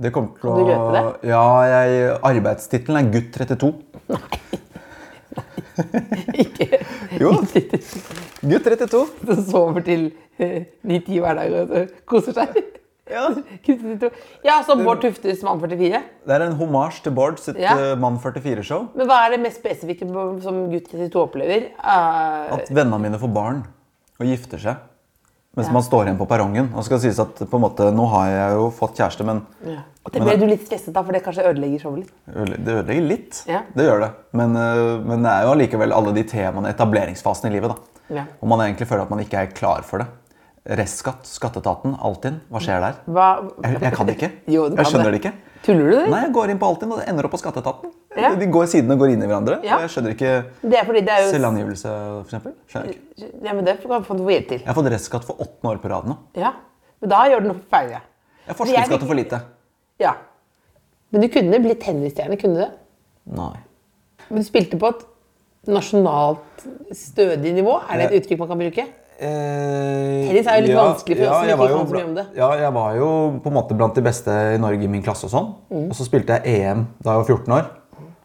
Det kommer til Kan du røpe å Ja, jeg, arbeidstittelen er Gutt 32. Ikke Jo. Gutt 32. som sover til eh, ni-ti hver dag og koser seg. Ja. Ja, som Bård Tuftes Mann 44. Det er en homasj til Bård sitt Ja. eh, Mann 44-show. Men hva er det mest spesifikke som gutt 32 opplever? Uh... At vennene mine får barn og gifter seg. Mens Ja. man står igjen på perrongen. Og skal sies at på en måte, Nå har jeg jo fått kjæreste, men ja. Og det ble du litt stresset av, for det kanskje ødelegger showet litt? det ødelegger litt. Ja. Det gjør det. Men, øh, men det er jo allikevel alle de temaene, etableringsfasen i livet. da. Ja. Og man egentlig føler at man ikke er klar for det. Restskatt, skatteetaten, Altinn. Hva skjer der? Hva? Jeg, jeg kan det ikke. Jo, du jeg skjønner det. det ikke. Tuller du? Nei, Jeg går inn på Altinn, og det ender opp på skatteetaten. Ja. De går, Sidene går inn i hverandre. Ja. og Jeg skjønner ikke Det er det er jo selvangivelse, eksempel. Ja, men det kan få hjelp til. Jeg har fått restskatt for åttende år på rad nå. Ja. Men da gjør du noe feil. ja. Jeg forskuddsskatter forskuddsskatt for lite. Ja. Men du kunne blitt tennisstjerne, kunne du det? Nei. Men du spilte på et nasjonalt stødig nivå. Er det et uttrykk man kan bruke? Eh, Tennis er jo litt vanskelig for oss som ikke kan så mye om det. Ja, jeg var jo på en måte blant de beste i Norge i min klasse og sånn. Mm. Og så spilte jeg EM da jeg var 14 år.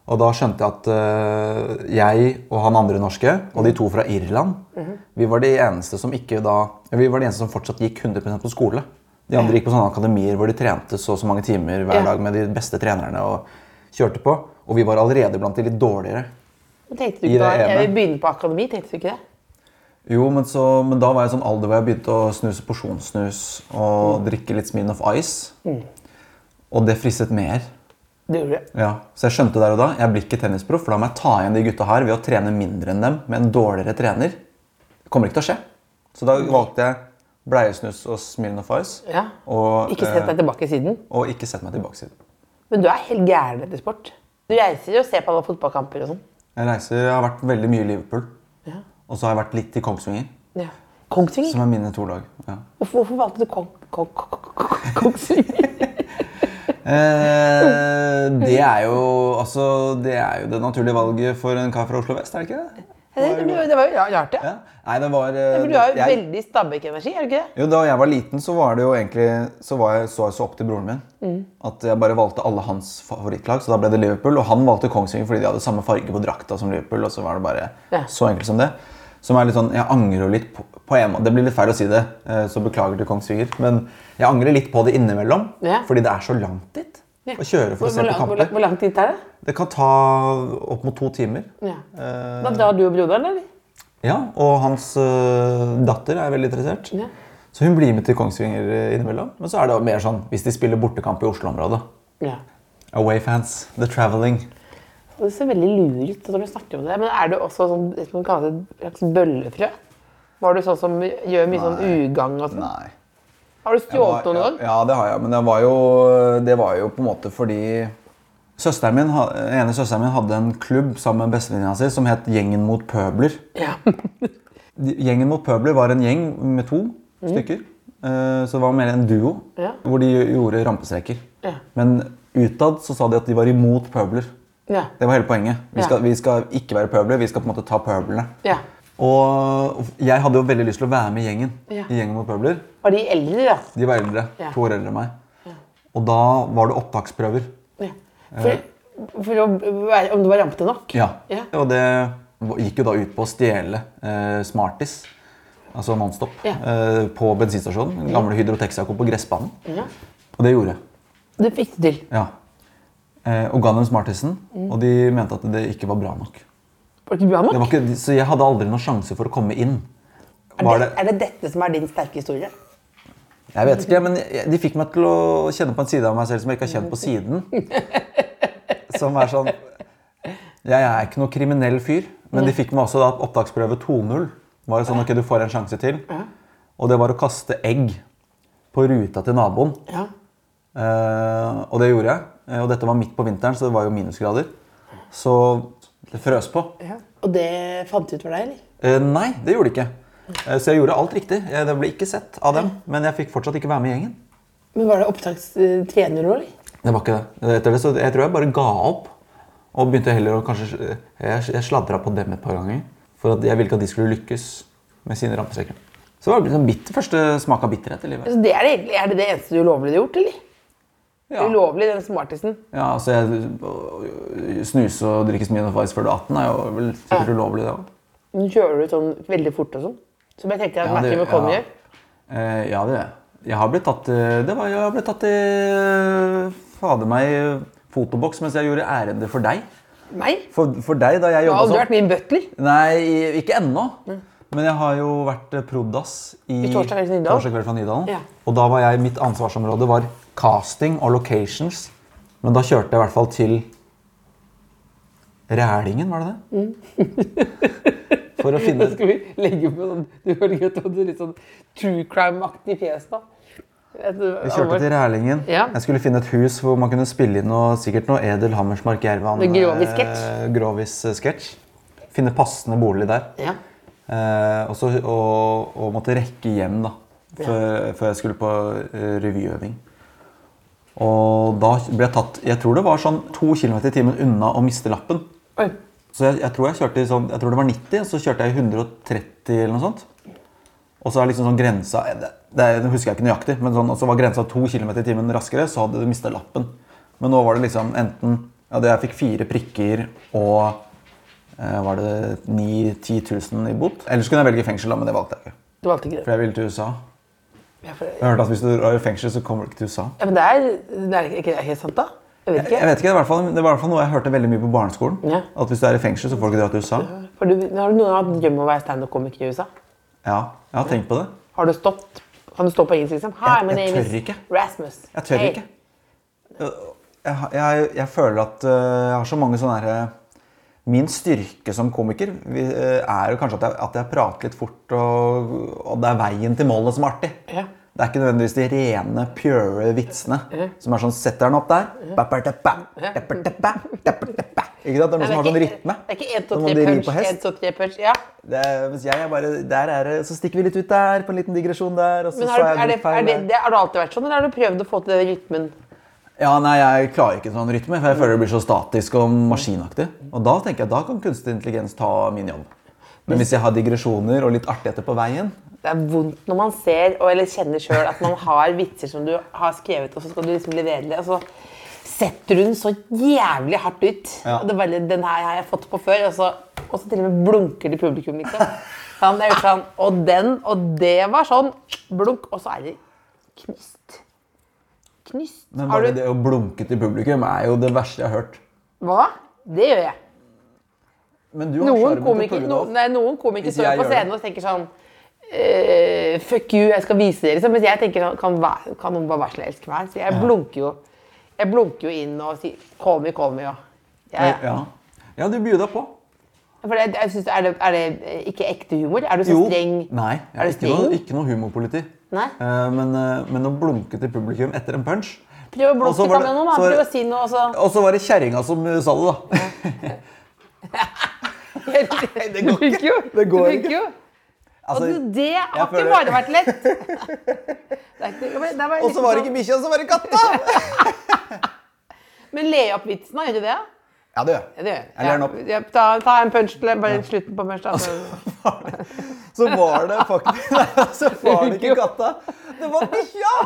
Og da skjønte jeg at uh, jeg og han andre norske, og de to fra Irland, Mhm. vi var de eneste som ikke da Vi var de eneste som fortsatt gikk 100% på skole. De andre gikk på sånne akademier hvor de trente så og så mange timer hver dag med de beste trenerne og kjørte på. Og vi var allerede blant de litt dårligere. Men tenkte du ikke da, ene. Jeg vil begynne på akademi, tenkte du ikke det? Jo, men, så, men da var jeg sånn alder hvor jeg begynte å snuse porsjonssnus og drikke litt Smirnoff Ice. Og det fristet mer. Det gjorde det. Ja, Så jeg skjønte der og da jeg blir ikke tennisproff, for da må jeg ta igjen de gutta her ved å trene mindre enn dem med en dårligere trener. Det kommer ikke til å skje. Så da valgte jeg Bleiesnus og Smirnoff Ice. Ja. Og, Ikke sett eh, deg tilbake siden. og ikke sett meg tilbake siden. Men du er helt gæren etter sport. Du reiser og ser på alle fotballkamper og sånn. Jeg reiser, jeg har vært veldig mye i Liverpool. Og så har jeg vært litt i Kongsvinger, Ja. Kongsvinger? som er mine to lag. Ja. Hvorfor, hvorfor valgte du Kong, Kong, Kong, Kong, Kongsvinger? Eh, det er jo altså, det er jo det naturlige valget for en kar fra Oslo vest, er det ikke det? Det, det var jo rart, det. Ja. Nei, det var eh, For du har jo jeg- veldig Stabæk-energi, er du ikke det? Jo, Da jeg var liten, så var det jo egentlig Så var jeg så, så opp til broren min. Mm. At jeg bare valgte alle hans favorittlag. Så da ble det Liverpool. Og han valgte Kongsvinger fordi de hadde samme farge på drakta som Liverpool. Og så var det bare Ja. så enkelt som det. Som er litt sånn, Jeg angrer litt på, på en måte. Det blir litt feil å si det, eh, så beklager til Kongsvinger. Men jeg angrer litt på det innimellom. Ja. Fordi det er så langt dit Ja. å kjøre for Hvor, å se på kamper. hvor, hvor lang tid tar det? Det kan ta opp mot to timer. Ja. Eh, Da drar du og broderen, eller? ja, Og hans uh, datter er veldig interessert. Ja. Så hun blir med til Kongsvinger innimellom. Men så er det mer sånn hvis de spiller bortekamp i Oslo-området. Ja. Away fans, the traveling. Det ser veldig lur ut når du snakker om det. Men er du også sånn, det som kalles et slags bøllefrø? Var du sånn som gjør mye sånn ugagn og sånn? Nei. Har du stjålet noen gang? ja, det har jeg. Men det var jo, det var jo på en måte fordi Søsteren min, ene søsteren min hadde en klubb sammen med bestevenninna si som het Gjengen mot pøbler. Ja. Gjengen mot pøbler var en gjeng med to stykker. Eh, Så det var mer en duo Mm. Ja. hvor de gjorde rampestreker. Ja. Men utad så sa de at de var imot pøbler. Ja. Det var hele poenget. Vi skal, vi skal ikke være pøbler, vi skal på en måte ta pøblene. ja. Og jeg hadde jo veldig lyst til å være med i gjengen. Ja. I gjengen mot pøbler. Var de eldre, da? De var eldre. Ja. To år eldre enn meg. Og da var det opptaksprøver. Ja. For, for å være, om du var rampete nok? Ja. Ja. Og det gikk jo da ut på å stjele eh, Smarties, altså Nonstop, Ja. eh, på bensinstasjonen. Den gamle Hydro Texaco på gressbanen. Ja. Og det gjorde jeg. Du fikk det til. Ja. Eh, og ga dem Smartisen, Mm. og de mente at det ikke var bra nok. Var ikke bra nok? Ikke, så jeg hadde aldri noen sjanse for å komme inn. er, det, det, er det dette som er din sterke historie? jeg vet ikke, men de fikk meg til å kjenne på en side av meg selv som jeg ikke har kjent på siden. Som er sånn Jeg er ikke noe kriminell fyr, men de fikk meg også da opptaksprøve 2-0. Var sånn, ok, du får en sjanse til. Og det var å kaste egg på ruta til naboen. Ja. Eh, og det gjorde jeg. Eh, Og dette var midt på vinteren, så det var jo minusgrader. Så det frøs på. Og det fant du ut for deg, eller? Eh, nei, det gjorde det ikke. Eh, så jeg gjorde alt riktig. Jeg, det ble ikke sett av dem, men jeg fikk fortsatt ikke være med i gjengen. Men Var det opptakstrener òg, eller? Det var ikke det. Etter det så jeg tror jeg bare ga opp. Og begynte heller å kanskje Jeg, jeg sladra på dem et par ganger. For at jeg ville ikke at de skulle lykkes med sine rampestreker. Så det var liksom bitter, første smak av bitterhet i livet. Så det er, det, er det det eneste du lovlig har gjort, eller? Ja, Ulovlig, den smartisen. ja altså jeg, snuse og drikke Smirnoff før du er 18 er jo vel sikkert ulovlig, det òg. Kjører du sånn veldig fort og sånn. Som jeg tenkte at Matthew McConney gjør. Eh, ja, det gjør jeg. Jeg har blitt tatt eh, Det var, jeg har blitt tatt i eh, Fader meg fotoboks mens jeg gjorde ærende for deg. Meg? For, for deg, da jeg Du har vært min butler. Nei, ikke ennå. Men jeg har jo vært prodas i, I. Torsdag kveld fra Nydalen. Ja. Og da var jeg, mitt ansvarsområde var casting og locations. Men da kjørte jeg i hvert fall til Rælingen, var det det? Mm. For å finne Skal vi legge på sånn Du hører godt at litt sånn true crime-aktig fjes, da. Vi kjørte til Rælingen. Ja. Jeg skulle finne et hus hvor man kunne spille inn noe, sikkert noe Edel Hammersmark-Jervan Grovis-sketsj. eh, Grovis-sketsj. Finne passende bolig der. Ja. Eh, og, så, og, og måtte rekke hjem da, før, før jeg skulle på eh, revyøving. Og da ble jeg tatt Jeg tror det var sånn to kilometer i timen unna å miste lappen. Oi. Så jeg, jeg tror jeg kjørte sånn, jeg tror det var 90, så kjørte jeg 130 eller noe sånt. Og så er liksom sånn grensa eh, det, det, er- husker jeg ikke nøyaktig, men sånn, så var grensa to kilometer i timen raskere, så hadde du mista lappen. Men nå var det liksom enten ja, det Jeg fikk fire prikker og eh, var det 9000-10 000 i bot. Ellers kunne jeg velge fengsel, da, men det valgte jeg ikke. Du valgte ikke det. For jeg ville til USA. Jeg har hørt at hvis du er i fengsel, så kommer du ikke til USA. ja, men det er, det er ikke helt sant, da? Jeg vet ikke. jeg vet ikke, det, er fall, det var i hvert fall noe jeg hørte veldig mye på barneskolen. Ja. At hvis du er i fengsel, så får du ikke dra til USA. For du, har du noen gang hatt drøm om å være standup-komiker i USA? Ja, jeg har tenkt på det. Har du stått Kan du stå på engelsk, liksom? Hi, Jeg- jeg tør ikke. Rasmus. Jeg tør Hey. ikke. Jeg, jeg, føler at øh, jeg har så mange sånne her, øh, Min styrke som komiker eh, er jo kanskje at jeg, at jeg prater litt fort, og, og det er veien til målet som er artig. Ja. Det er ikke nødvendigvis de rene, pure vitsene som er sånn Setter den opp der. Ikke sant? Det er noe som har sånn rytme. Det er ikke 1, 2, 3 punch, 1, 2, 3 punch. Ja. Det er, mens jeg er bare Der er det Så stikker vi litt ut der, på en liten digresjon der, og så Men har, du- jeg er det, er det, det, har det alltid vært sånn, eller har du prøvd å få til den rytmen? Ja, nei, jeg klarer ikke sånn rytme, for jeg føler det blir så statisk og maskinaktig. Og da tenker jeg, da kan kunstig intelligens ta min jobb. Men hvis jeg har digresjoner og litt artigheter på veien Det er vondt når man ser eller kjenner sjøl at man har vitser som du har skrevet, og så skal du liksom levere det. Og så setter du den så jævlig hardt ut. Ja. Det er bare, den her har jeg fått på før, og så, og så til og med blunker til publikum, liksom. Sånn, det er sånn, og den, og det var sånn blunk, og så er det knust. Knust. Men bare du det å blunke til publikum er jo det verste jeg har hørt. Hva? Det gjør jeg. Men du har Noen komikere, no, noen komikere står på scenen og tenker sånn eh, Fuck you, jeg skal vise dere. Mens jeg tenker sånn Kan, kan noen bare være så elsk meg? Så jeg blunker jo Jeg blunker jo inn og sier Call me, call me. Og. ja, Ja. ja, du bjuda på. For det, synes, er, det, er det ikke ekte humor? Er du så streng? Nei, jeg Er er streng? ikke, noe, ikke noe humorpoliti. Nei? Eh, men, eh, men å blunke til publikum etter en punch Prøv å blunke sammen med noen. var Prøv å si noe, og så Og så var det kjerringa som sa det, da. Det går ikke. Det går ikke. Altså, Og det har ikke føler- bare vært lett. Og så var det sånn- ikke bikkja, så var det katta! Men le opp vitsen. Gjør du det? Ja, det gjør Ja, det gjør jeg. Jeg ler opp. Ja, ta, ta en punch til bare slutten på punch. Da. Så var det faktisk Nei, så var det ikke katta. Det var bikkja!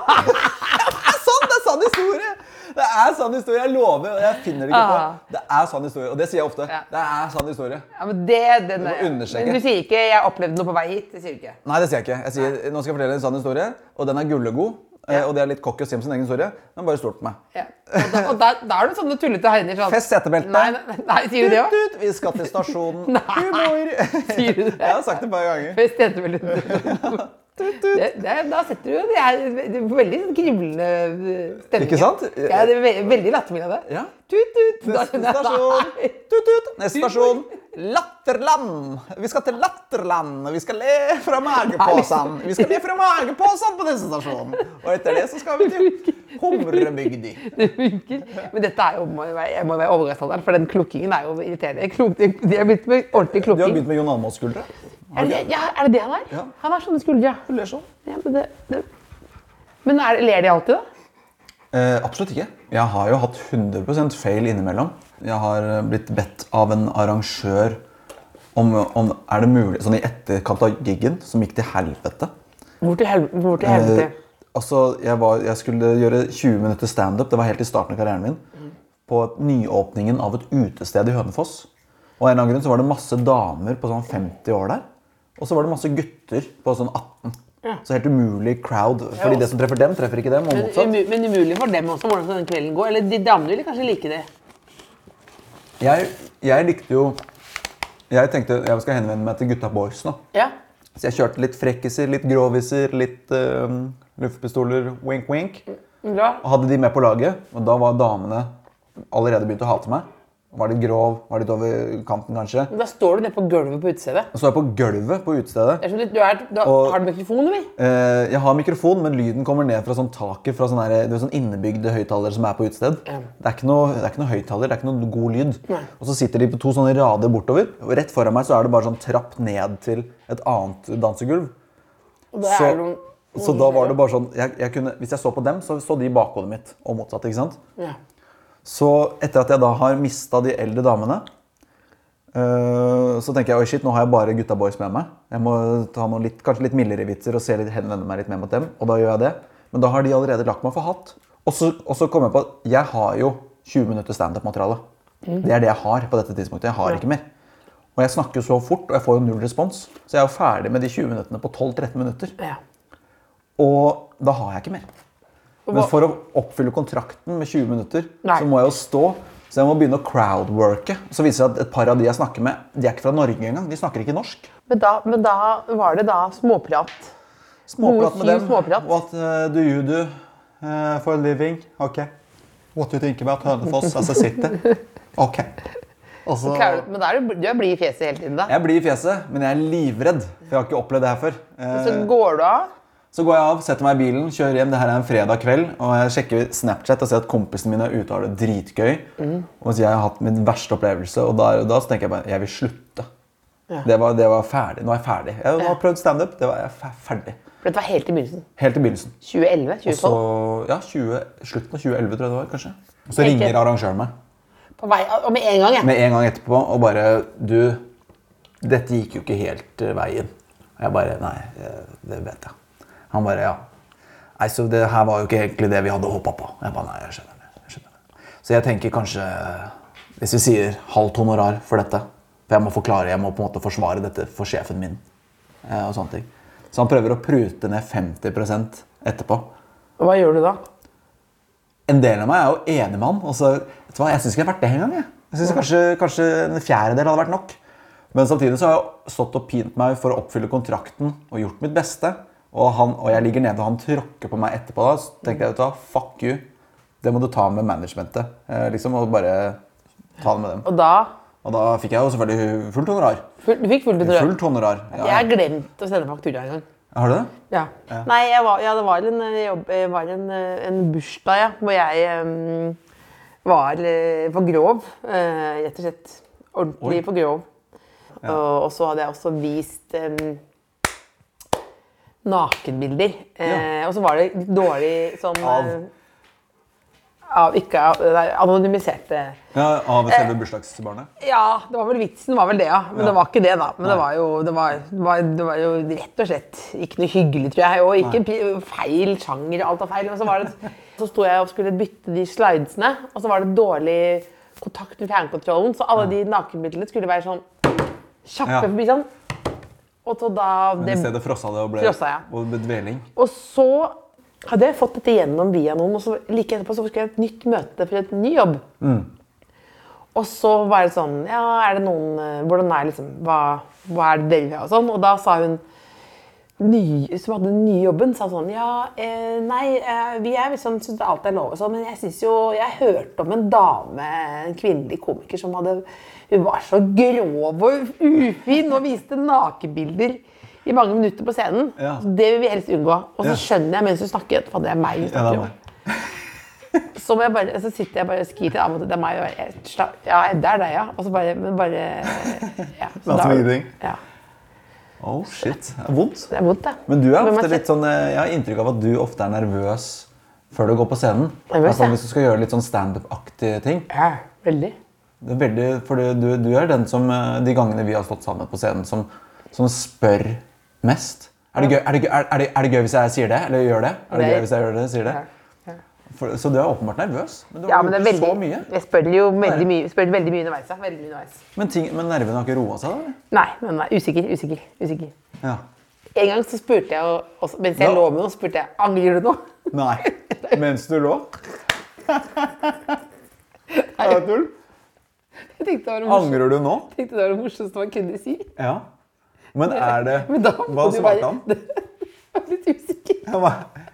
Det er sånn! Det er sann historie! Det er sann historie, Jeg lover. Jeg finner det ikke Ah. på. Det er sann historie. Og det sier jeg ofte. Det er sann historie. Ja, men det, den, er- understreke. Men du sier ikke 'jeg opplevde noe på vei hit'. Det sier du ikke. Nei, det sier jeg ikke. Jeg sier, nå skal jeg fortelle en sann historie, og den er gullegod. Eh, Og det er litt cocky å si om sin egen historie, men bare stol på meg. Ja. Og, da, og da, da er det sånne tullete hegner. Sånn. Fest setebeltet. Nei, nei, nei, sier du det òg? Vi skal til stasjonen. Humor! Sier du det? Jeg har sagt det et par ganger. Fest vel det. Det, da setter du Det er veldig kriblende krivlende stemning. Ikke sant? Ja, det er ve veldig lattermild av deg. Ja. Tut, tut. Neste stasjon. Tut, tut. Neste stasjon. Latterland. Vi skal til Latterland. Vi skal le fra mageposen. Vi skal le fra mageposen på neste stasjon. Og etter det så skal vi til Humrebygdi. Det funker. Men dette er jo, må jeg må være overgangsalderen, for den klukkingen er jo irriterende. Klok, de de har begynt med ordentlig Du har klukking. begynt med Jon Almaas-skuldre. Er det, ja, er det det han er? Ja. Han har sånne skuldre. Hun ler sånn. Ja, men det, det. Men er, ler de alltid, da? Eh, absolutt ikke. Jeg har jo hatt 100% feil innimellom. Jeg har eh, blitt bedt av en arrangør om, om er det mulig, sånn i etterkant av giggen, som gikk til helvete. Hvor til helvete? Hvor til helvete? Eh, altså, jeg, var, jeg skulle gjøre 20 minutter standup. Det var helt i starten av karrieren min. På nyåpningen av et utested i Hønefoss. Og av en eller annen grunn så var det masse damer på sånn 50 år der. Og så var det masse gutter på sånn 18. Så helt umulig crowd. Fordi det som treffer dem, treffer ikke dem. og motsatt. Men, men umulig for dem også hvordan den kvelden gå. Eller de damene ville kanskje like det. Jeg, jeg likte jo Jeg tenkte jeg skal henvende meg til gutta boys nå. Ja. Så jeg kjørte litt frekkiser, litt groviser, litt eh, luftpistoler, wink wink. Og hadde de med på laget, og da var damene allerede begynt å hate meg. Var litt grov, var litt over kanten kanskje. Men Da står du nede på gulvet på utestedet. Og så er jeg på gulvet på utestedet. Det er som du er, du har, Og- har du mikrofon, eller? Eh, jeg har mikrofon, men lyden kommer ned fra sånn taket fra sånne, her, du vet, sånn innebygde høyttalere som er på utested. Ja. Det er ikke noe, det er ikke noe høyttaler, det er ikke noe god lyd. Nei. Og så sitter de på to sånne rader bortover, og rett foran meg så er det bare sånn trapp ned til et annet dansegulv. Og Så, er noen, så da var det bare sånn jeg, jeg kunne, Hvis jeg så på dem, så så de bakhodet mitt, og motsatt. ikke sant? ja. Så etter at jeg da har mista de eldre damene, øh, så tenker jeg oi shit, nå har jeg bare gutta boys med meg. Jeg må ta noen litt, kanskje litt mildere vitser og se litt, henvende meg litt mer mot dem. Og da gjør jeg det. Men da har de allerede lagt meg for hatt. Og så, og så kom jeg på at jeg har jo 20 minutter standup-materiale. Det er det jeg har på dette tidspunktet. Jeg har ikke mer. Og jeg snakker jo så fort, og jeg får jo null respons. Så jeg er jo ferdig med de 20 minuttene på 12-13 minutter. ja. Og da har jeg ikke mer. Men for å oppfylle kontrakten med 20 minutter, Nei. så må jeg jo stå. Så jeg må begynne å crowdworke. Så viser det seg at et par av de jeg snakker med, de er ikke fra Norge engang. De snakker ikke norsk. Men, da, men da var det da småprat. Småprat med dem. småprat. What uh, do you do uh, for a living? Ok. What do you think about Hønefoss as a city? Ok. Så- Men da er du, du er blid i fjeset hele tiden, da. Jeg blir i fjeset, men jeg er livredd. For jeg har ikke opplevd det her før. Eh, Så går du av. Så går jeg av, setter meg i bilen, kjører hjem. Det her er en fredag kveld, og jeg sjekker Snapchat og ser at kompisene mine er ute og har det dritgøy. Mm. Og så jeg har hatt min verste opplevelse, og da, da så tenker jeg bare jeg vil slutte. Det, var, det var ferdig. Nå er jeg ferdig. Jeg har prøvd standup. Det var jeg er ferdig. For dette var helt i begynnelsen. Helt i begynnelsen. 2011? 2012? så, ja, 20, slutten av 2011, tror jeg det var. kanskje. Og så ringer arrangøren meg På vei, og med en gang, ja. med en gang etterpå og bare Du, dette gikk jo ikke helt eh, veien. Og jeg bare Nei, eh, det vet jeg. Han bare Ja. Nei, så det her var jo ikke egentlig det vi hadde håpa på. Jeg bare Nei, jeg skjønner det. Jeg skjønner det. Så jeg tenker kanskje Hvis vi sier halvt honorar for dette For jeg må forklare, jeg må på en måte forsvare dette for sjefen min. eh, Og sånne ting. Så han prøver å prute ned 50 etterpå. Og Hva gjør du da? En del av meg er jo enig med han. Og så, vet du hva, jeg syns ikke det har vært det engang. Jeg, jeg synes kanskje, kanskje en fjerdedel hadde vært nok. Men samtidig så har jeg stått og pint meg for å oppfylle kontrakten og gjort mitt beste. Og, han, og jeg ligger nede, og han tråkker på meg etterpå. da, Så tenkte jeg vet du fuck you. Det må du ta med managementet. Eh, liksom, Og bare ta det med dem. Og da Og da fikk jeg jo selvfølgelig fullt honorar. full, Du fikk fullt honorar. Fullt honorar. Ja, Jeg har glemt å sende faktura en gang. Har du det? Ja. Nei, jeg var, ja, det var en, eh, jobb, var en, eh, en bursdag ja, hvor jeg um, var eh, for grov. Uh, rett og slett ordentlig Oi. for grov. Og, og så hadde jeg også vist em, nakenbilder. Eh, og så var det dårlig sånn Av? eh, av ikke av anonymiserte Ja, Av selve bursdagsbarnet? Ja, det var vel vitsen var vel det, ja. Men Ja. det var ikke det, da. Men det var, jo, det, var, det, var, det var jo rett og slett ikke noe hyggelig, tror jeg. Og ikke Nei. feil sjanger, alt var feil. Men så var det Så sto jeg og skulle bytte de slidesene, og så var det dårlig kontakt med fjernkontrollen, så alle de nakenbildene skulle være sånn kjappe Ja. forbi sånn. Og da Men det, i stedet frossa det og ble Frossa, ja. og ble dveling? Og så hadde jeg fått dette gjennom via noen, og så like etterpå så skulle jeg et nytt møte for et ny jobb. Og så var det sånn Ja, er det noen eh, Hvordan er liksom Hva, hva er det dere vil ha? Og sånn. Og da sa hun ny, som hadde den nye jobben, sa sånn Ja, eh, nei, eh, vi er liksom, syns alt er lov og sånn, men jeg syns jo Jeg hørte om en dame, en kvinnelig komiker, som hadde Hun var så grov og ufin og viste nakenbilder i mange minutter på scenen. Ja. Det vil vi helst unngå. Og så skjønner jeg mens hun snakker at det er meg hun snakker er om. Så, bare, så sitter jeg bare og skriver til av og til. Det er meg og jeg, Ja, det er deg, ja. Og så bare, men bare ja, så da- Ja, Oh, shit. Det er vondt. det er vondt, ja. Men du er ofte litt sånn eh, Jeg har inntrykk av at du ofte er nervøs før du går på scenen. Nervøs, ja. hvis du skal gjøre litt sånn standup-aktige ting. Ja, veldig. Det veldig, for du, du, er den som eh, de gangene vi har stått sammen på scenen, som, som spør mest. Er det, gøy, er, det er, det, er det gøy hvis jeg sier det? Eller gjør det? Er det gøy hvis jeg gjør det? Sier det? Ja, ja. For, så du er åpenbart nervøs. Men du Ja, men det er veldig, så mye. Jeg spør jo veldig mye, spør veldig mye underveis. Ja. Veldig mye underveis. Men, ting, men nervene har ikke roa seg? da? eller? Nei, men nei, usikker, usikker, usikker. Ja. En gang så spurte jeg, også, mens jeg Ja. lå med noen, spurte jeg angrer du nå. Nei. Mens du lå? Er det tull? Jeg tenkte det var det morsomt- Angrer du nå? jeg tenkte det var det morsomste man kunne si. Ja. Men er det Men da Hva svarte han? Jeg var litt usikker.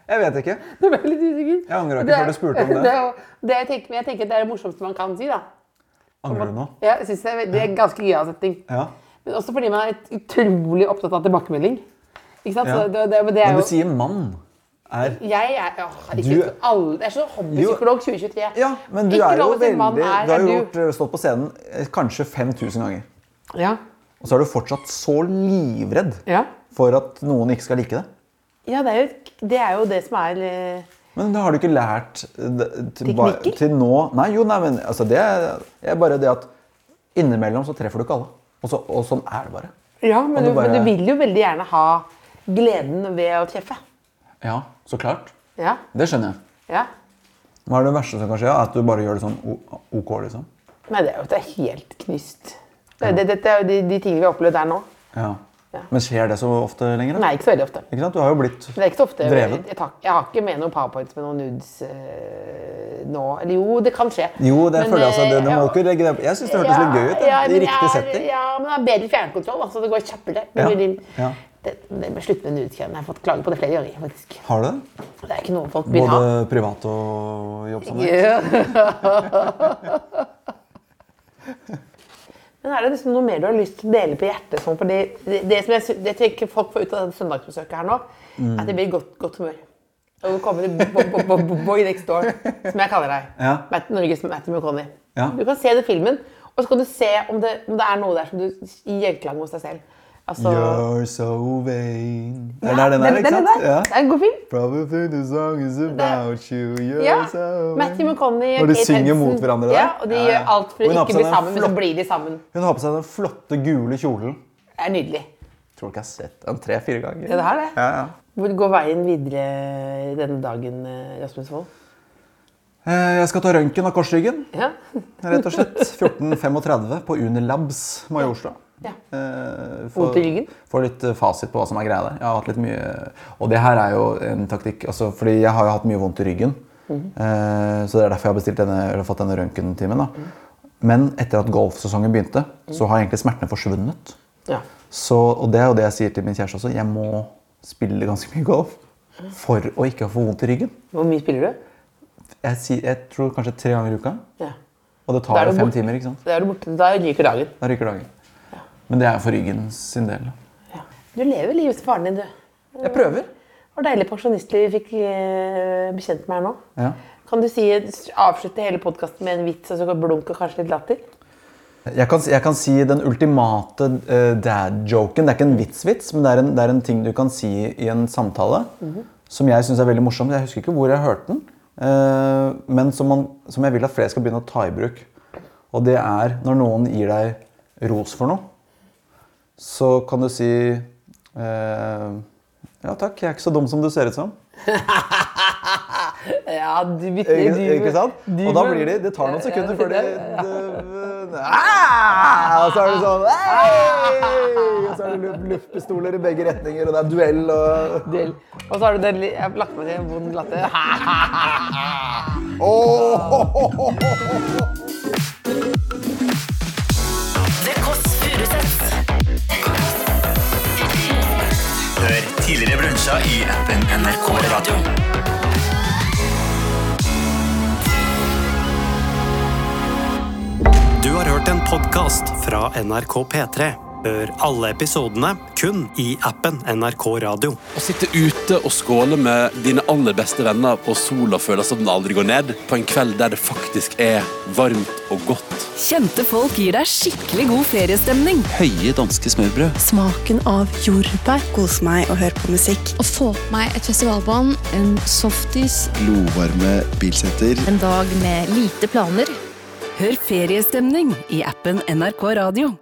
Jeg vet ikke. Det ble litt usikker. Jeg angrer ikke er- før du spurte om det. det, det jeg, tenker, men jeg tenker det er det morsomste man kan si. da. Angrer du nå? Jeg synes det, er, det er ganske gøyal setning. Ja. Men også fordi man er utrolig opptatt av tilbakemelding. Ikke sant? Ja. Det, det, men det er Men jo, du sier mann. Er jeg er, åh, ikke, Du- alle, jeg er sånn hobbypsykolog 2023. Ja, men du Ikke er jo veldig er, Du har jo gjort, eh, stått på scenen eh, kanskje 5000 ganger. Ja. Og så er du fortsatt så livredd Ja. for at noen ikke skal like det. ja, det er jo det, er jo det som er eh, Men da har du ikke lært til, Teknikker? til nå Nei, jo, nei, men altså, det er bare det at innimellom så treffer du ikke alle. Og, så, og sånn er det bare. Ja, men du, du bare- men du vil jo veldig gjerne ha gleden ved å treffe. Ja, så klart. Ja. Det skjønner jeg. ja. Hva er det verste som kan skje? At du bare gjør det sånn OK, liksom? Nei, det er jo at det er helt knust. Det, det, dette er jo de, de tingene vi har opplevd der nå. Ja. Ja. Men skjer det så ofte lenger? da? Nei, ikke så veldig ofte. Ikke sant? Du har jo blitt Det er ikke så ofte. drevet. Jeg, tar, jeg har ikke med noen powerpoints med noen nudes øh, nå. Eller jo, det kan skje. Jo, det Men, føler jeg altså. Det, eh, du må ikke legge det Jeg syns det hørtes litt gøy ut. Ja, I riktig er- setting. Ja, men det er bedre fjernkontroll. Altså, det går kjappere. Ja, ja. Det, det med slutt med nudesgreiene. Jeg har fått klage på det flere ganger. faktisk. Har du det? Det er ikke noe folk vil ha. Både privat og jobbsammenheng? Ja. Men er det liksom noe mer du har lyst til å dele på hjertet? Sånn, fordi det, det som jeg, det tenker folk får ut av det søndagsbesøket her nå, er at de blir i godt, godt humør. Og du kommer til bo- bo- bo- boy next door, som jeg kaller deg. Ja. Matt, Norges Matty McConney. Ja. Du kan se den filmen, og så kan du se om det, om det er noe der som du gir gjenklang hos deg selv. Altså, You're so vain. Er Ja, der er, det- ikke er sant? den der. Ja. Det er en god film. Probably the song is about you. You're Ja. so vain. Matthew McConney Når de Kate synger Hudson. mot hverandre der. Ja, og de Ja, gjør alt for å ikke bli den sammen, men så blir de sammen. Hun har på seg den flotte gule kjolen. Det er nydelig. Tror ikke jeg har sett den tre-fire ganger. Ja, det er det. Ja, ja. Hvor går veien videre denne dagen, eh, Rasmus Wold? Eh, Jeg skal ta røntgen av korsryggen, Ja. rett og slett. 14.35 på Unilabs Majorstua. Ja. Eh, Vondt i ryggen? Få litt eh, fasit på hva som er greia der. Jeg har hatt litt mye Og det her er jo en taktikk altså, Fordi jeg har jo hatt mye vondt i ryggen. Mm. Eh, så det er derfor jeg har bestilt denne, eller fått denne røntgentimen. Mm. Men etter at golfsesongen begynte, så har egentlig smertene forsvunnet. ja. Så, og det er jo det jeg sier til min kjæreste også. Jeg må spille ganske mye golf for å ikke få vondt i ryggen. Hvor mye spiller du? Jeg, sier, jeg tror kanskje tre ganger i uka. Ja. Og det tar jo fem bort- timer. ikke sant? Da ryker dagen. Da ryker dagen. Men det er for ryggen sin del. Ja. Du lever livet til faren din, du. Jeg prøver. Det var deilig pensjonistliv vi fikk eh, bekjent med her nå. Ja. Kan du si, avslutte hele podkasten med en vits og så blunk og kanskje litt latter? Jeg kan, jeg kan si den ultimate uh, dad-joken. Det er ikke en vits-vits, men det er, en, det er en ting du kan si i en samtale som jeg syns er veldig morsom. Jeg husker ikke hvor jeg hørte den, Uh, men som, man, som jeg vil at flere skal begynne å ta i bruk. Og det er når noen gir deg ros for noe, så kan du si eh, Ja takk, jeg er ikke så dum som du ser ut som. Ja, du bytter Ikke, ikke sant? Og da blir de Det tar noen sekunder før de, de ah! Og så er det sånn «Hei!» Og så er det luftpistoler i begge retninger, og det er duell og Duell. Og så har du den Jeg har lagt meg til en vond latter. The tidligere brunsja i appen NRK Radio. Du har hørt en podkast fra NRK P3. Hør alle episodene kun i appen NRK Radio. Å sitte ute og skåle med dine aller beste venner og sola føler som den aldri går ned, på en kveld der det faktisk er varmt og godt. Kjente folk gir deg skikkelig god feriestemning. Høye danske smørbrød. Smaken av jordbær. Kose meg og høre på musikk. Å få på meg et festivalbånd, en softis, Glovarme bilsetter. en dag med lite planer. Hør feriestemning i appen NRK Radio.